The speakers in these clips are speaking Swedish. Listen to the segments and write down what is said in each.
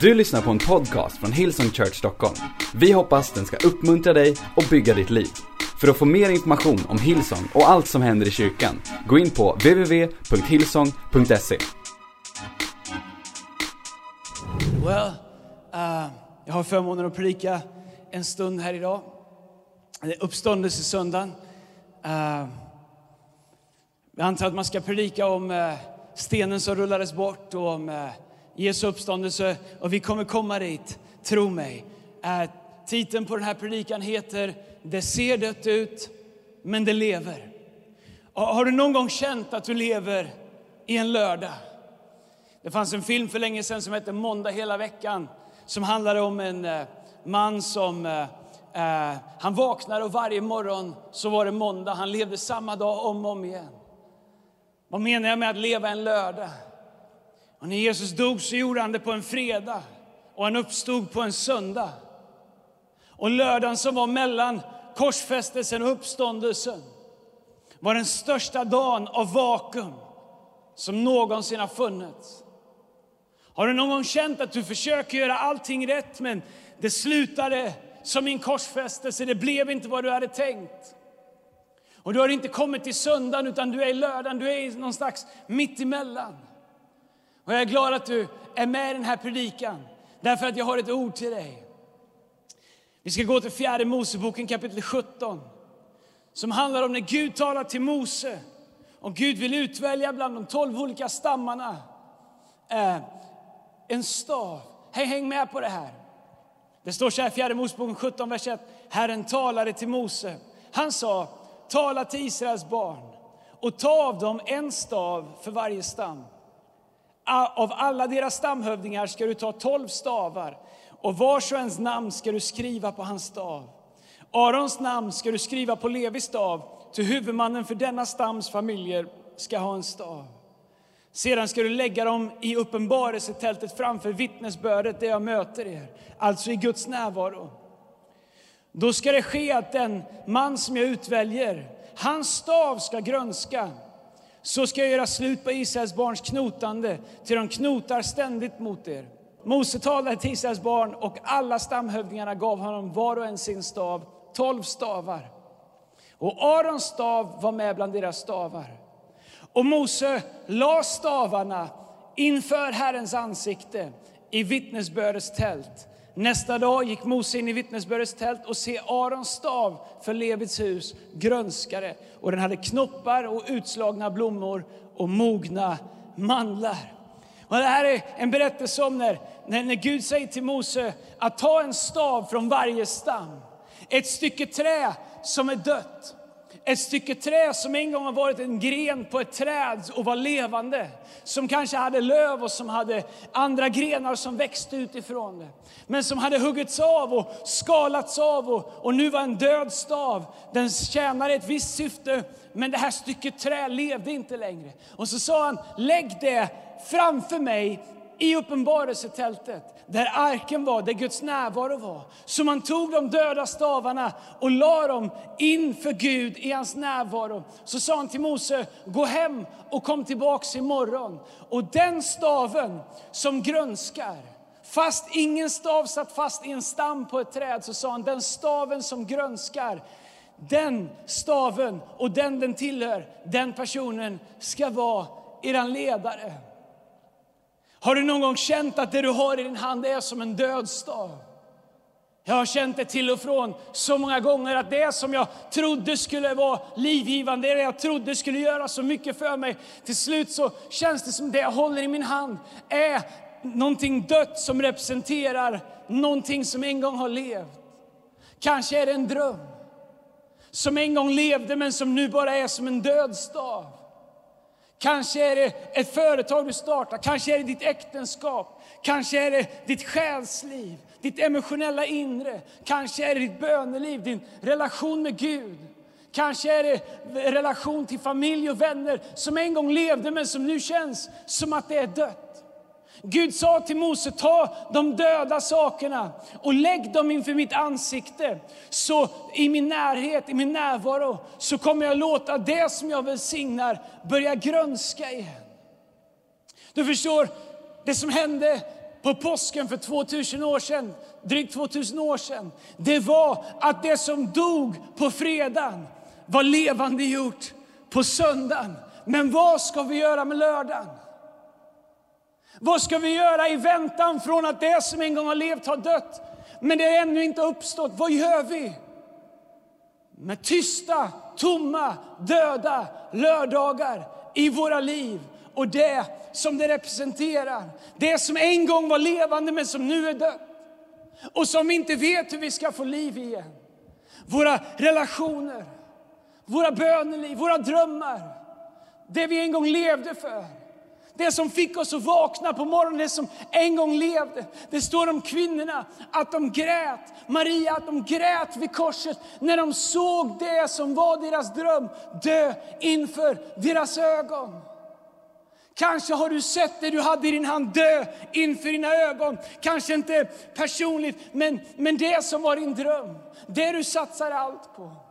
Du lyssnar på en podcast från Hillsong Church Stockholm. Vi hoppas den ska uppmuntra dig och bygga ditt liv. För att få mer information om Hillsong och allt som händer i kyrkan, gå in på www.hillsong.se. Well, uh, jag har förmånen att predika en stund här idag. Det är uppståndelsesöndagen. Uh, jag antar att man ska predika om uh, stenen som rullades bort och om uh, Jesu uppståndelse. Och vi kommer komma dit, tro mig. Uh, titeln på den här predikan heter Det ser dött ut, men det lever. Och har du någon gång känt att du lever i en lördag? Det fanns en film för länge sedan som hette Måndag hela veckan som handlade om en eh, man som eh, eh, han vaknade och varje morgon så var det måndag. Han levde samma dag om och om igen. Vad menar jag med att leva en lördag? Och när Jesus dog så gjorde han det på en fredag och han uppstod på en söndag. Och lördagen som var mellan korsfästelsen och uppståndelsen var den största dagen av vakuum som någonsin har funnits. Har du någon gång känt att du försöker göra allting rätt men det slutade som en korsfästelse, det blev inte vad du hade tänkt. Och du har inte kommit till söndagen utan du är i lördagen, du är någon slags mittemellan. Och jag är glad att du är med i den här predikan därför att jag har ett ord till dig. Vi ska gå till fjärde Moseboken kapitel 17 som handlar om när Gud talar till Mose och Gud vill utvälja bland de tolv olika stammarna eh, en stav. Häng, häng med på det här. Det står så här, i fjärde Moseboken 17, vers 1. Herren talade till Mose. Han sa, tala till Israels barn och ta av dem en stav för varje stam. Av alla deras stamhövdingar ska du ta tolv stavar och vars och ens namn ska du skriva på hans stav. Arons namn ska du skriva på Levis stav, till huvudmannen för denna stams familjer ska ha en stav. Sedan ska du lägga dem i uppenbarelsetältet framför vittnesbördet där jag möter er, alltså i Guds närvaro. Då ska det ske att den man som jag utväljer, hans stav ska grönska. Så ska jag göra slut på Israels barns knotande, till de knotar ständigt mot er. Mose talade till Israels barn och alla stamhövdingarna gav honom var och en sin stav, tolv stavar. Och Arons stav var med bland deras stavar. Och Mose la stavarna inför Herrens ansikte i vittnesbördets tält. Nästa dag gick Mose in i vittnesbördets tält och se Arons stav för Levits hus grönskade och den hade knoppar och utslagna blommor och mogna mandlar. Och det här är en berättelse om när, när, när Gud säger till Mose att ta en stav från varje stam. Ett stycke trä som är dött. Ett stycke trä som en gång har varit en gren på ett träd och var levande. Som kanske hade löv och som hade andra grenar som växte utifrån det. Men som hade huggits av och skalats av och, och nu var en död stav. Den tjänade ett visst syfte men det här stycket trä levde inte längre. Och så sa han, lägg det framför mig i uppenbarelsetältet, där arken var, där Guds närvaro var. Så man tog de döda stavarna och la dem inför Gud i hans närvaro. Så sa han till Mose, gå hem och kom tillbaks imorgon. Och den staven som grönskar, fast ingen stav satt fast i en stam på ett träd, så sa han, den staven som grönskar, den staven och den den tillhör, den personen ska vara eran ledare. Har du någon gång känt att det du har i din hand är som en dödstav? Jag har känt det till och från så många gånger att det som jag trodde skulle vara livgivande, det jag trodde skulle göra så mycket för mig, till slut så känns det som det jag håller i min hand är någonting dött som representerar någonting som en gång har levt. Kanske är det en dröm som en gång levde men som nu bara är som en dödstav. Kanske är det ett företag du startar, kanske är det ditt äktenskap, kanske är det ditt själsliv, ditt emotionella inre, kanske är det ditt böneliv, din relation med Gud. Kanske är det relation till familj och vänner som en gång levde men som nu känns som att det är dött. Gud sa till Mose, ta de döda sakerna och lägg dem inför mitt ansikte. Så i min närhet, i min närvaro, så kommer jag låta det som jag välsignar börja grönska igen. Du förstår, det som hände på påsken för 2000 år sedan, drygt 2000 år sedan, det var att det som dog på fredagen var levande gjort på söndagen. Men vad ska vi göra med lördagen? Vad ska vi göra i väntan från att det som en gång har levt har dött, men det ännu inte uppstått? Vad gör vi? Med tysta, tomma, döda lördagar i våra liv och det som det representerar. Det som en gång var levande men som nu är dött och som vi inte vet hur vi ska få liv igen. Våra relationer, våra böneliv, våra drömmar. Det vi en gång levde för. Det som fick oss att vakna på morgonen, det som en gång levde. Det står om kvinnorna att de grät, Maria att de grät vid korset när de såg det som var deras dröm dö inför deras ögon. Kanske har du sett det du hade i din hand dö inför dina ögon. Kanske inte personligt, men, men det som var din dröm. Det du satsar allt på.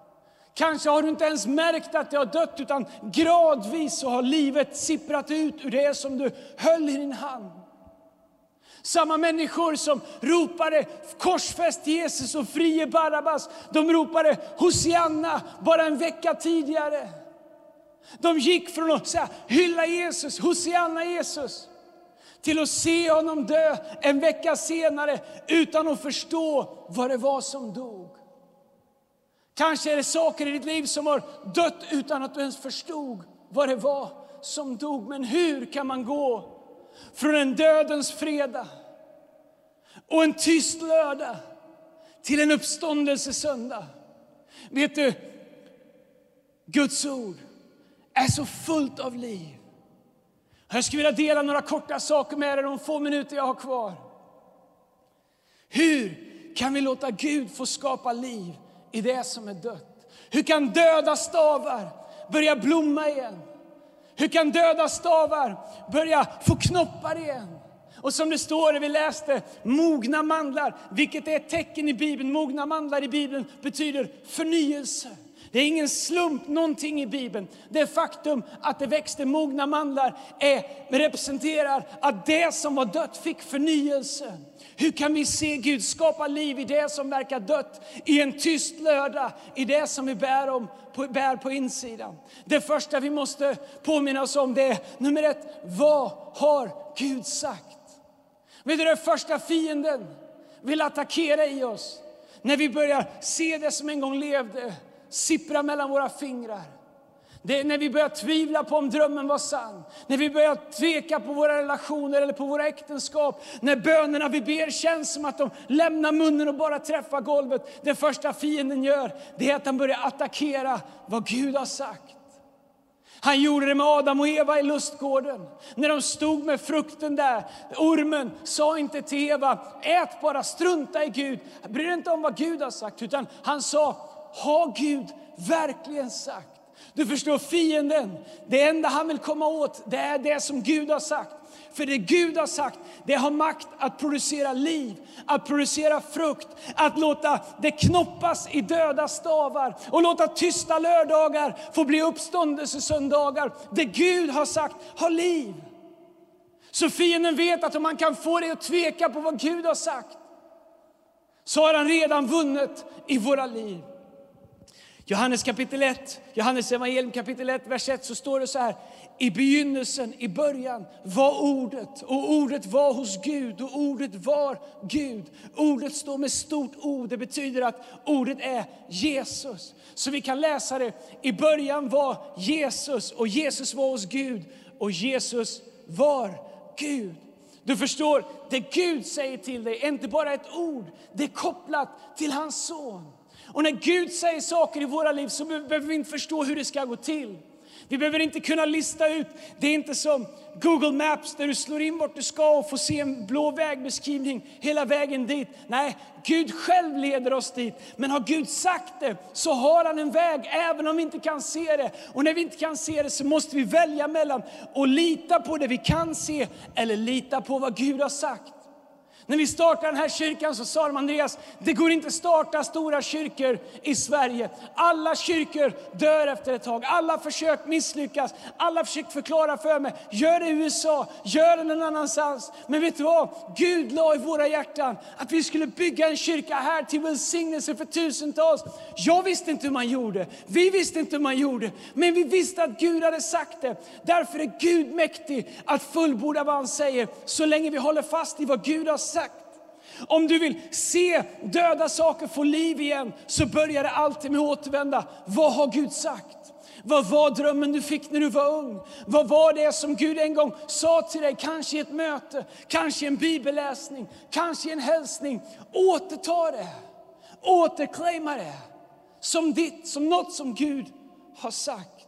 Kanske har du inte ens märkt att det har dött, utan gradvis så har livet sipprat ut ur det som du höll i din hand. Samma människor som ropade korsfäst Jesus och frie Barabbas, de ropade Hosianna bara en vecka tidigare. De gick från att säga, hylla Jesus, Hosianna Jesus, till att se honom dö en vecka senare utan att förstå vad det var som dog. Kanske är det saker i ditt liv som har dött utan att du ens förstod vad det var som dog. Men hur kan man gå från en dödens fredag och en tyst lördag till en uppståndelse söndag? Vet du, Guds ord är så fullt av liv. Jag skulle vilja dela några korta saker med er de få minuter jag har kvar. Hur kan vi låta Gud få skapa liv i det som är dött? Hur kan döda stavar börja blomma igen? Hur kan döda stavar börja få knoppar igen? Och som det står, det vi läste, mogna mandlar, vilket är ett tecken i Bibeln. Mogna mandlar i Bibeln betyder förnyelse. Det är ingen slump någonting i Bibeln. Det faktum att det växte mogna mandlar är, representerar att det som var dött fick förnyelse. Hur kan vi se Gud skapa liv i det som verkar dött, i en tyst lördag, i det som vi bär, om, på, bär på insidan? Det första vi måste påminna oss om det är, nummer ett, vad har Gud sagt? Vet du, det första fienden vill attackera i oss, när vi börjar se det som en gång levde, sippra mellan våra fingrar. Det är när vi börjar tvivla på om drömmen var sann, när vi börjar tveka på våra relationer eller på våra äktenskap, när bönerna vi ber känns som att de lämnar munnen och bara träffar golvet. Det första fienden gör, det är att han börjar attackera vad Gud har sagt. Han gjorde det med Adam och Eva i lustgården. När de stod med frukten där, ormen sa inte till Eva, ät bara, strunta i Gud, bry dig inte om vad Gud har sagt, utan han sa, har Gud verkligen sagt? Du förstår, fienden, det enda han vill komma åt, det är det som Gud har sagt. För det Gud har sagt, det har makt att producera liv, att producera frukt, att låta det knoppas i döda stavar och låta tysta lördagar få bli uppståndelsesöndagar. Det Gud har sagt har liv. Så fienden vet att om man kan få dig att tveka på vad Gud har sagt, så har han redan vunnit i våra liv. Johannes kapitel 1, Johannes evangelium kapitel 1, vers 1 så står det så här. I begynnelsen, i början var ordet och ordet var hos Gud och ordet var Gud. Ordet står med stort O, det betyder att ordet är Jesus. Så vi kan läsa det. I början var Jesus och Jesus var hos Gud och Jesus var Gud. Du förstår, det Gud säger till dig är inte bara ett ord, det är kopplat till hans son. Och när Gud säger saker i våra liv så behöver vi inte förstå hur det ska gå till. Vi behöver inte kunna lista ut, det är inte som Google Maps där du slår in vart du ska och får se en blå vägbeskrivning hela vägen dit. Nej, Gud själv leder oss dit. Men har Gud sagt det så har han en väg även om vi inte kan se det. Och när vi inte kan se det så måste vi välja mellan att lita på det vi kan se eller lita på vad Gud har sagt. När vi startade den här kyrkan så sa de Andreas, det går inte att starta stora kyrkor i Sverige. Alla kyrkor dör efter ett tag. Alla försök misslyckas. Alla försöker förklara för mig, gör det i USA, gör det någon annanstans. Men vet du vad? Gud la i våra hjärtan att vi skulle bygga en kyrka här till välsignelse för tusentals. Jag visste inte hur man gjorde. Vi visste inte hur man gjorde. Men vi visste att Gud hade sagt det. Därför är Gud mäktig att fullborda vad han säger. Så länge vi håller fast i vad Gud har sagt. Om du vill se döda saker få liv igen så börjar det alltid med att återvända. Vad har Gud sagt? Vad var drömmen du fick när du var ung? Vad var det som Gud en gång sa till dig, kanske i ett möte, kanske i en bibelläsning, kanske i en hälsning? Återta det, återclaima det som ditt, som något som Gud har sagt.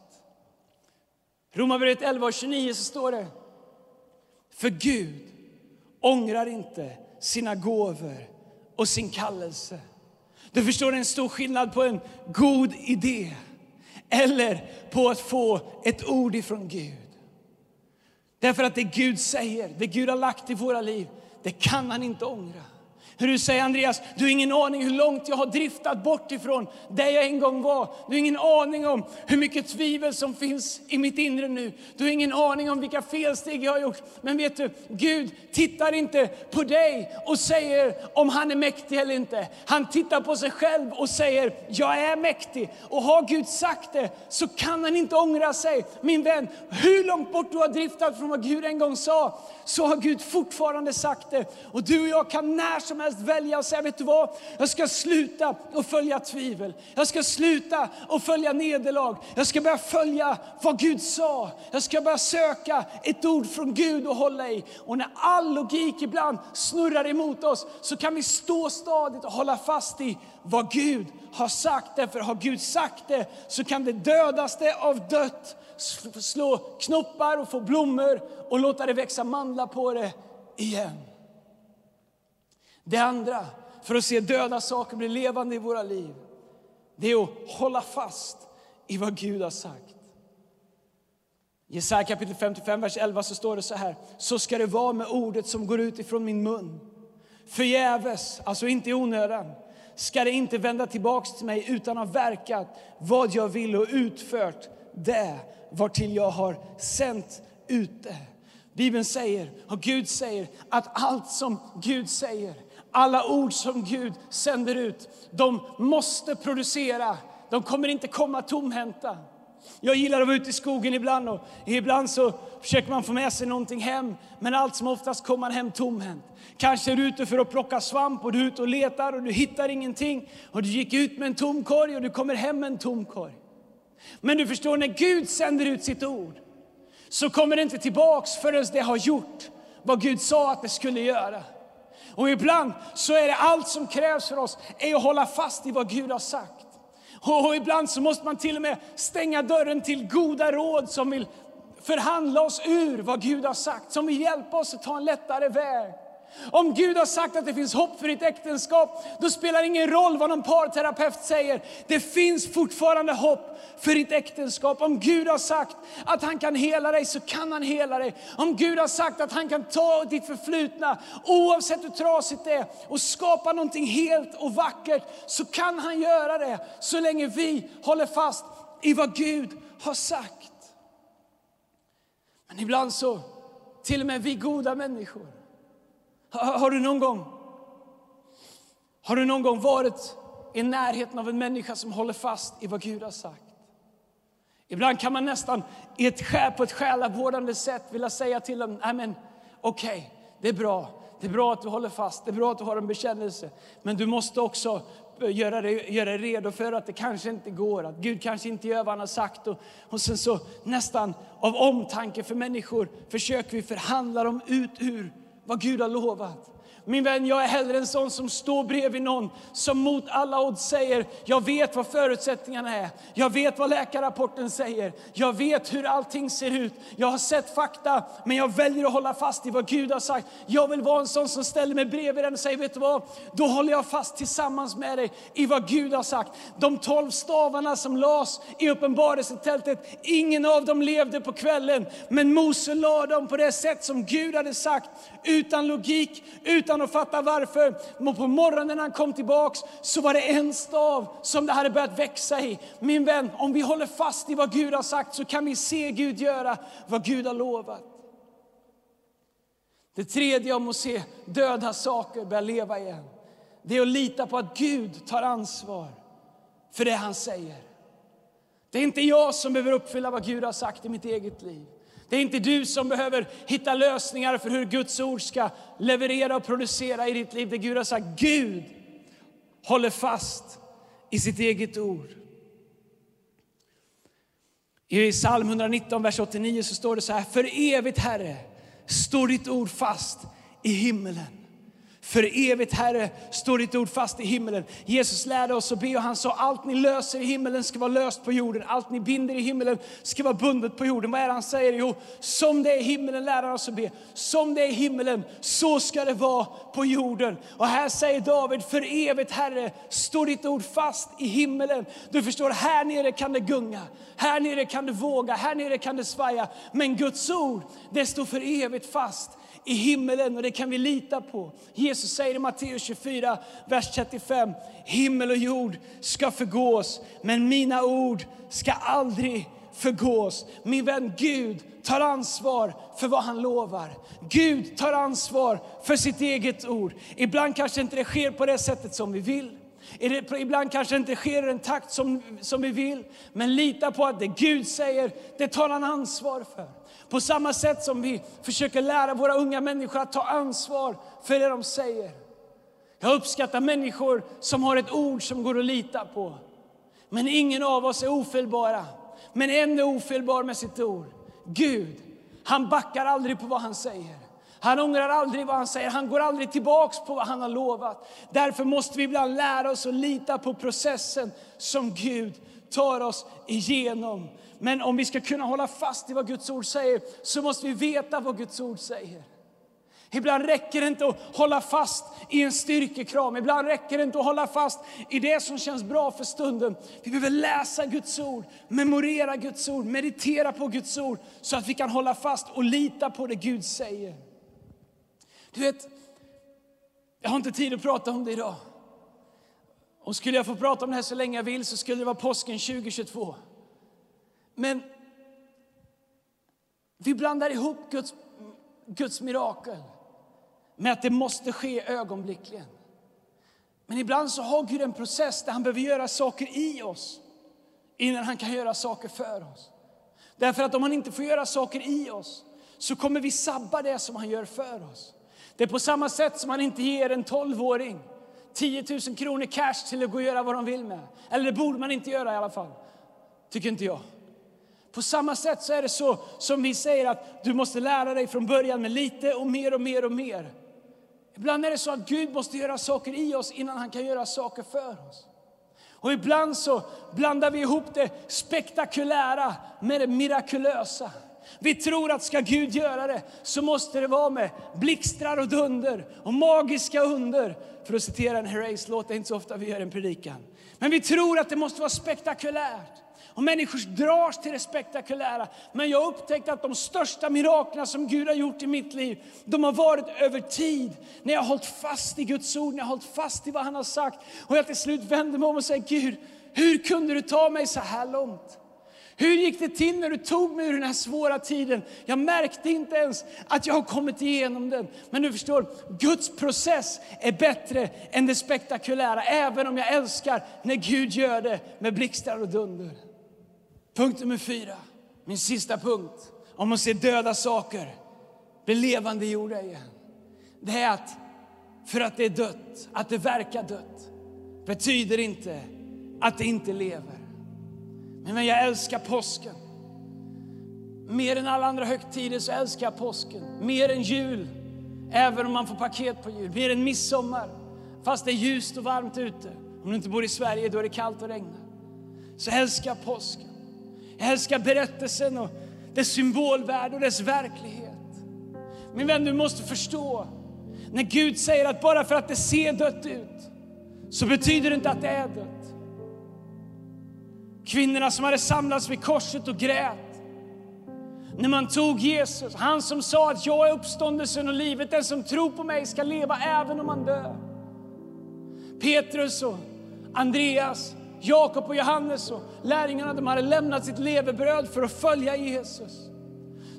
Romarbrevet 11 och 29 så står det, för Gud ångrar inte sina gåvor och sin kallelse. Du förstår, det är en stor skillnad på en god idé eller på att få ett ord ifrån Gud. Därför att det Gud säger, det Gud har lagt i våra liv, det kan han inte ångra. Hur du säger Andreas, du har ingen aning hur långt jag har driftat bort ifrån där jag en gång var. Du har ingen aning om hur mycket tvivel som finns i mitt inre nu. Du har ingen aning om vilka felsteg jag har gjort. Men vet du, Gud tittar inte på dig och säger om han är mäktig eller inte. Han tittar på sig själv och säger, jag är mäktig. Och har Gud sagt det så kan han inte ångra sig. Min vän, hur långt bort du har driftat från vad Gud en gång sa, så har Gud fortfarande sagt det. Och du och jag kan när som helst välja och säga, vet du vad? Jag ska sluta att följa tvivel. Jag ska sluta att följa nederlag. Jag ska börja följa vad Gud sa. Jag ska börja söka ett ord från Gud och hålla i. Och när all logik ibland snurrar emot oss så kan vi stå stadigt och hålla fast i vad Gud har sagt. Därför har Gud sagt det så kan det dödaste av dött slå knoppar och få blommor och låta det växa mandlar på det igen. Det andra, för att se döda saker bli levande i våra liv, det är att hålla fast i vad Gud har sagt. I Jesaja kapitel 55, vers 11 så står det så här. Så ska det vara med ordet som går ut ifrån min mun. Förgäves, alltså inte i onödan, ska det inte vända tillbaks till mig utan ha verkat vad jag vill och utfört det vartill jag har sänt ut det. Bibeln säger, och Gud säger, att allt som Gud säger, alla ord som Gud sänder ut, de måste producera. De kommer inte komma tomhänta. Jag gillar att vara ute i skogen ibland och ibland så försöker man få med sig någonting hem. Men allt som oftast kommer man hem tomhänt. Kanske är du ute för att plocka svamp och du är ute och letar och du hittar ingenting. Och du gick ut med en tom korg och du kommer hem med en tom korg. Men du förstår, när Gud sänder ut sitt ord så kommer det inte tillbaks förrän det har gjort vad Gud sa att det skulle göra. Och ibland så är det allt som krävs för oss är att hålla fast i vad Gud har sagt. Och ibland så måste man till och med stänga dörren till goda råd som vill förhandla oss ur vad Gud har sagt, som vill hjälpa oss att ta en lättare väg. Om Gud har sagt att det finns hopp för ditt äktenskap, då spelar det ingen roll vad någon parterapeut säger. Det finns fortfarande hopp för ditt äktenskap. Om Gud har sagt att han kan hela dig, så kan han hela dig. Om Gud har sagt att han kan ta ditt förflutna, oavsett hur trasigt det är, och skapa någonting helt och vackert, så kan han göra det, så länge vi håller fast i vad Gud har sagt. Men ibland så, till och med vi goda människor, har du någon gång, har du någon gång varit i närheten av en människa som håller fast i vad Gud har sagt? Ibland kan man nästan i ett, på ett själavårdande sätt vilja säga till dem, okej, okay, det är bra. Det är bra att du håller fast, det är bra att du har en bekännelse. Men du måste också göra dig, göra dig redo för att det kanske inte går, att Gud kanske inte gör vad han har sagt. Och, och sen så nästan av omtanke för människor försöker vi förhandla dem ut ur vad Gud har lovat. Min vän, jag är hellre en sån som står bredvid någon som mot alla odds säger, jag vet vad förutsättningarna är. Jag vet vad läkarrapporten säger. Jag vet hur allting ser ut. Jag har sett fakta, men jag väljer att hålla fast i vad Gud har sagt. Jag vill vara en sån som ställer mig bredvid den och säger, vet du vad? Då håller jag fast tillsammans med dig i vad Gud har sagt. De tolv stavarna som lades i uppenbarelsetältet, ingen av dem levde på kvällen. Men Mose lade dem på det sätt som Gud hade sagt, utan logik, utan utan att fatta varför. Men på morgonen när han kom tillbaks så var det en stav som det hade börjat växa i. Min vän, om vi håller fast i vad Gud har sagt så kan vi se Gud göra vad Gud har lovat. Det tredje om att se döda saker börja leva igen, det är att lita på att Gud tar ansvar för det han säger. Det är inte jag som behöver uppfylla vad Gud har sagt i mitt eget liv. Det är inte du som behöver hitta lösningar för hur Guds ord ska leverera och producera i ditt liv. Det Gud har sagt. Gud håller fast i sitt eget ord. I psalm 119, vers 89 så står det så här. För evigt, Herre, står ditt ord fast i himmelen. För evigt, Herre, står ditt ord fast i himmelen. Jesus lärde oss att be och han sa allt ni löser i himmelen ska vara löst på jorden. Allt ni binder i himmelen ska vara bundet på jorden. Vad är det han säger? Jo, som det är i himmelen lär han oss att be. Som det är i himmelen, så ska det vara på jorden. Och här säger David, för evigt, Herre, står ditt ord fast i himmelen. Du förstår, här nere kan det gunga. Här nere kan det våga, här nere kan det svaja. Men Guds ord, det står för evigt fast i himmelen och det kan vi lita på. Jesus säger i Matteus 24, vers 35. Himmel och jord ska förgås, men mina ord ska aldrig förgås. Min vän Gud tar ansvar för vad han lovar. Gud tar ansvar för sitt eget ord. Ibland kanske inte det sker på det sättet som vi vill. Ibland kanske det inte sker i den takt som, som vi vill. Men lita på att det Gud säger, det tar han ansvar för. På samma sätt som vi försöker lära våra unga människor att ta ansvar för det de säger. Jag uppskattar människor som har ett ord som går att lita på. Men ingen av oss är ofelbara. Men en är ofelbar med sitt ord. Gud, han backar aldrig på vad han säger. Han ångrar aldrig vad han säger, han går aldrig tillbaks på vad han har lovat. Därför måste vi ibland lära oss att lita på processen som Gud tar oss igenom. Men om vi ska kunna hålla fast i vad Guds ord säger så måste vi veta vad Guds ord säger. Ibland räcker det inte att hålla fast i en styrkekram. Ibland räcker det inte att hålla fast i det som känns bra för stunden. Vi behöver läsa Guds ord, memorera Guds ord, meditera på Guds ord så att vi kan hålla fast och lita på det Gud säger. Du vet, jag har inte tid att prata om det idag. Och skulle jag få prata om det här så länge jag vill så skulle det vara påsken 2022. Men vi blandar ihop Guds, Guds mirakel med att det måste ske ögonblickligen. Men ibland så har Gud en process där han behöver göra saker i oss innan han kan göra saker för oss. Därför att om han inte får göra saker i oss så kommer vi sabba det som han gör för oss. Det är på samma sätt som man inte ger en 12-åring 10 000 kronor cash till att gå och göra vad de vill med. Eller det borde man inte göra i alla fall. Tycker inte jag. På samma sätt så är det så som vi säger att du måste lära dig från början med lite och mer och mer och mer. Ibland är det så att Gud måste göra saker i oss innan han kan göra saker för oss. Och ibland så blandar vi ihop det spektakulära med det mirakulösa. Vi tror att ska Gud göra det så måste det vara med blixtrar och dunder och magiska under. För att citera en Herreys-låt, det är inte så ofta vi gör en predikan. Men vi tror att det måste vara spektakulärt. Och människor dras till det spektakulära. Men jag har upptäckt att de största miraklerna som Gud har gjort i mitt liv, de har varit över tid. När jag har hållit fast i Guds ord, när jag har hållit fast i vad han har sagt. Och jag till slut vänder mig om och säger, Gud, hur kunde du ta mig så här långt? Hur gick det till när du tog mig ur den här svåra tiden? Jag märkte inte ens att jag har kommit igenom den. Men du förstår, Guds process är bättre än det spektakulära. Även om jag älskar när Gud gör det med blixtar och dunder. Punkt nummer fyra, min sista punkt, om att se döda saker bli levande gjorda igen. Det är att för att det är dött, att det verkar dött, betyder inte att det inte lever. Men jag älskar påsken. Mer än alla andra högtider så älskar jag påsken. Mer än jul, även om man får paket på jul. Mer än midsommar, fast det är ljust och varmt ute. Om du inte bor i Sverige, då är det kallt och regnar. Så älskar jag påsken. Jag älskar berättelsen och dess symbolvärde och dess verklighet. Min vän, du måste förstå. När Gud säger att bara för att det ser dött ut, så betyder det inte att det är dött. Kvinnorna som hade samlats vid korset och grät. När man tog Jesus, han som sa att jag är uppståndelsen och livet, den som tror på mig ska leva även om han dör. Petrus och Andreas, Jakob och Johannes och lärjungarna de hade lämnat sitt levebröd för att följa Jesus.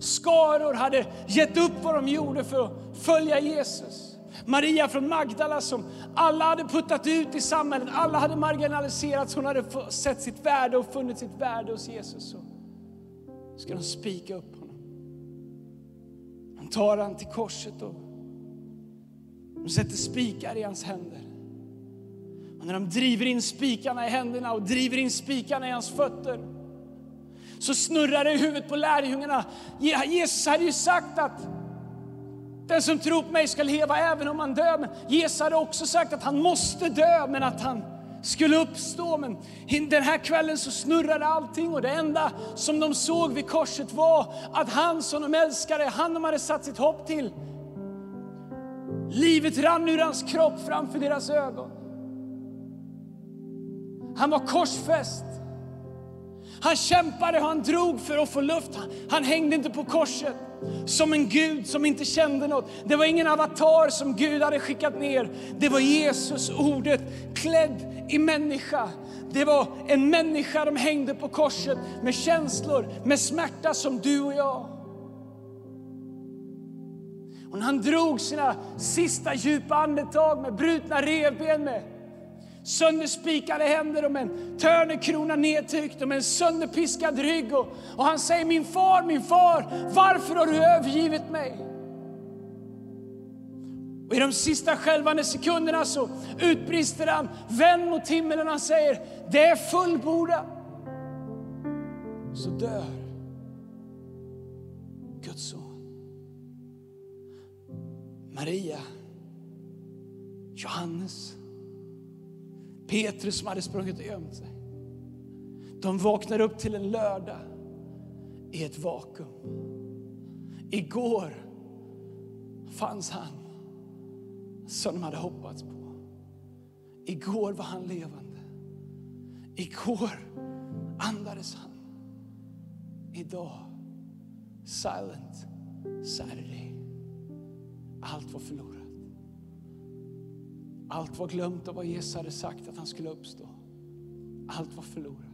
Skaror hade gett upp vad de gjorde för att följa Jesus. Maria från Magdala som alla hade puttat ut i samhället, alla hade marginaliserats. Hon hade sett sitt värde och funnit sitt värde hos Jesus. Så ska de spika upp honom. De tar han till korset och de sätter spikar i hans händer. Och när de driver in spikarna i händerna och driver in spikarna i hans fötter så snurrar det i huvudet på lärjungarna. Jesus hade ju sagt att den som tror på mig ska leva även om han dör. Men Jesus hade också sagt att han måste dö, men att han skulle uppstå. Men den här kvällen så snurrade allting och det enda som de såg vid korset var att han som de älskade, han de hade satt sitt hopp till, livet rann ur hans kropp framför deras ögon. Han var korsfäst. Han kämpade och han drog för att få luft. Han, han hängde inte på korset som en Gud som inte kände något. Det var ingen avatar som Gud hade skickat ner. Det var Jesus, ordet, klädd i människa. Det var en människa de hängde på korset med känslor, med smärta som du och jag. Och när han drog sina sista djupa andetag med brutna revben, med sönderspikade händer och med en törnekrona nedtryckt och med en sönderpiskad rygg. Och, och han säger, min far, min far, varför har du övergivit mig? Och I de sista skälvande sekunderna så utbrister han, vänd mot himlen och han säger, det är fullbordat. Så dör Guds son. Maria, Johannes, Petrus som hade sprungit och gömt sig. De vaknar upp till en lördag i ett vakuum. Igår fanns han som de hade hoppats på. Igår var han levande. Igår andades han. Idag, silent Saturday. Allt var förlorat. Allt var glömt av vad Jesus hade sagt att han skulle uppstå. Allt var förlorat.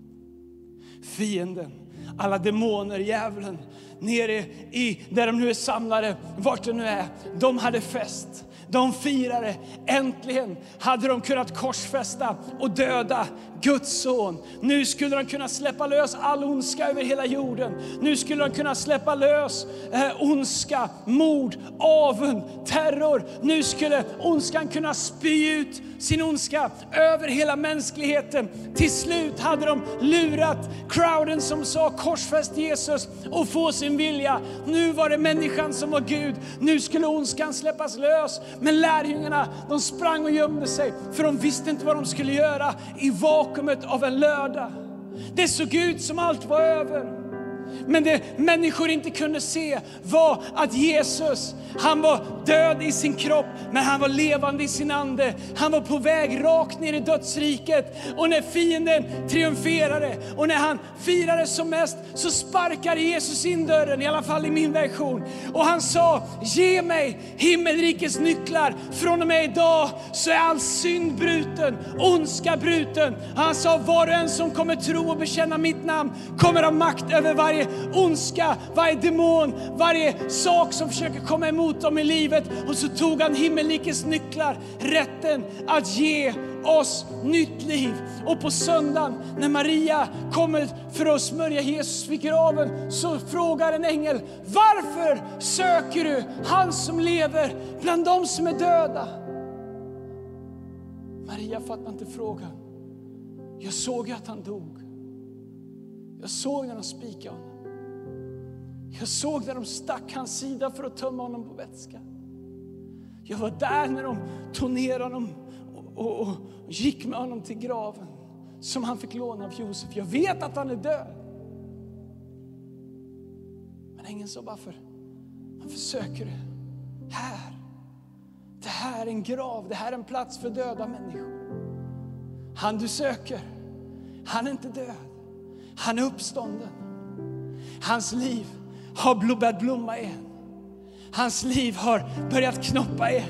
Fienden, alla demoner, djävulen, nere i där de nu är samlade, vart de nu är, de hade fest. De firade. Äntligen hade de kunnat korsfästa och döda Guds son. Nu skulle de kunna släppa lös all ondska över hela jorden. Nu skulle de kunna släppa lös eh, ondska, mord, avund, terror. Nu skulle ondskan kunna spy ut sin ondska över hela mänskligheten. Till slut hade de lurat crowden som sa korsfäst Jesus och få sin vilja. Nu var det människan som var Gud. Nu skulle ondskan släppas lös. Men lärjungarna de sprang och gömde sig för de visste inte vad de skulle göra i vakuumet av en lördag. Det såg ut som allt var över. Men det människor inte kunde se var att Jesus, han var död i sin kropp, men han var levande i sin ande. Han var på väg rakt ner i dödsriket. Och när fienden triumferade och när han firade som mest så sparkade Jesus in dörren, i alla fall i min version. Och han sa, ge mig himmelrikets nycklar. Från och med idag så är all synd bruten, ondska bruten. Han sa, var och en som kommer tro och bekänna mitt namn kommer ha makt över varje varje ondska, varje demon, varje sak som försöker komma emot dem i livet. Och så tog han himmelrikets nycklar, rätten att ge oss nytt liv. Och på söndagen när Maria kommer för att smörja Jesus vid graven så frågar en ängel, varför söker du han som lever bland de som är döda? Maria fattar inte frågan. Jag såg ju att han dog. Jag såg när de spikade honom. Jag såg när de stack hans sida för att tömma honom på vätska. Jag var där när de tog ner honom och, och, och, gick med honom till graven som han fick låna av Josef. Jag vet att han är död. Men ängeln sa, varför, varför söker du här? Det här är en grav, det här är en plats för döda människor. Han du söker, han är inte död. Han är uppstånden. Hans liv har börjat blomma igen. Hans liv har börjat knoppa igen.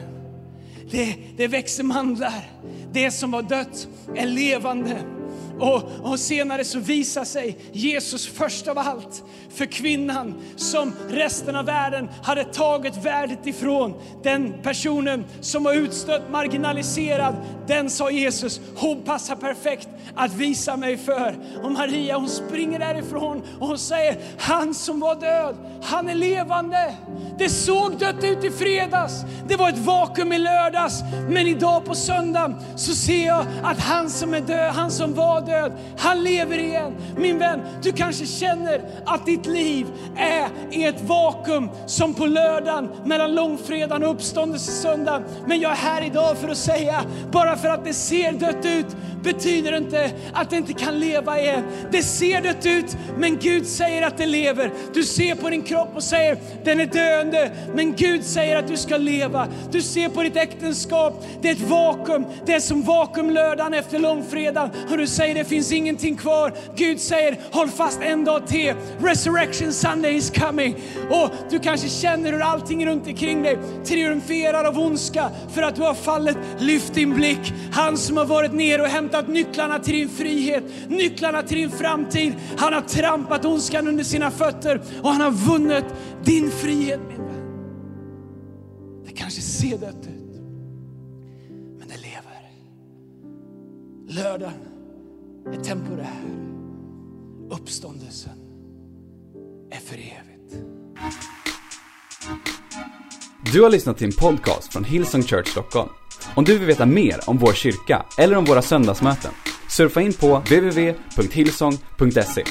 Det, det växer mandlar. Det som var dött är levande. Och, och, senare så visar sig Jesus först av allt för kvinnan som resten av världen hade tagit värdet ifrån. Den personen som var utstött, marginaliserad, den sa Jesus, hon passar perfekt att visa mig för. Och Maria hon springer därifrån och hon säger, han som var död, han är levande. Det såg dött ut i fredags, det var ett vakuum i lördags, men idag på söndag så ser jag att han som är död, han som var död, han lever igen. Min vän, du kanske känner att ditt liv är i ett vakuum som på lördagen mellan långfredagen och uppståndelsesöndagen. Men jag är här idag för att säga, bara för att det ser dött ut betyder inte att det inte kan leva igen. Det ser dött ut, men Gud säger att det lever. Du ser på din kropp och säger, den är döende, men Gud säger att du ska leva. Du ser på ditt äktenskap, det är ett vakuum. Det är som vakuumlördagen efter långfredagen och du säger, det finns ingenting kvar. Gud säger, håll fast en dag till. Resurrection Sunday is coming. Och du kanske känner hur allting runt omkring dig triumferar av ondska för att du har fallit. Lyft din blick. Han som har varit nere och hämtat nycklarna till din frihet, nycklarna till din framtid. Han har trampat ondskan under sina fötter och han har vunnit din frihet min vän. Det kanske ser dött ut, men det lever. Lördagen är temporär. Uppståndelsen är för evigt. Du har lyssnat till en podcast från Hillsong Church Stockholm. Om du vill veta mer om vår kyrka eller om våra söndagsmöten, surfa in på www.hillsong.se.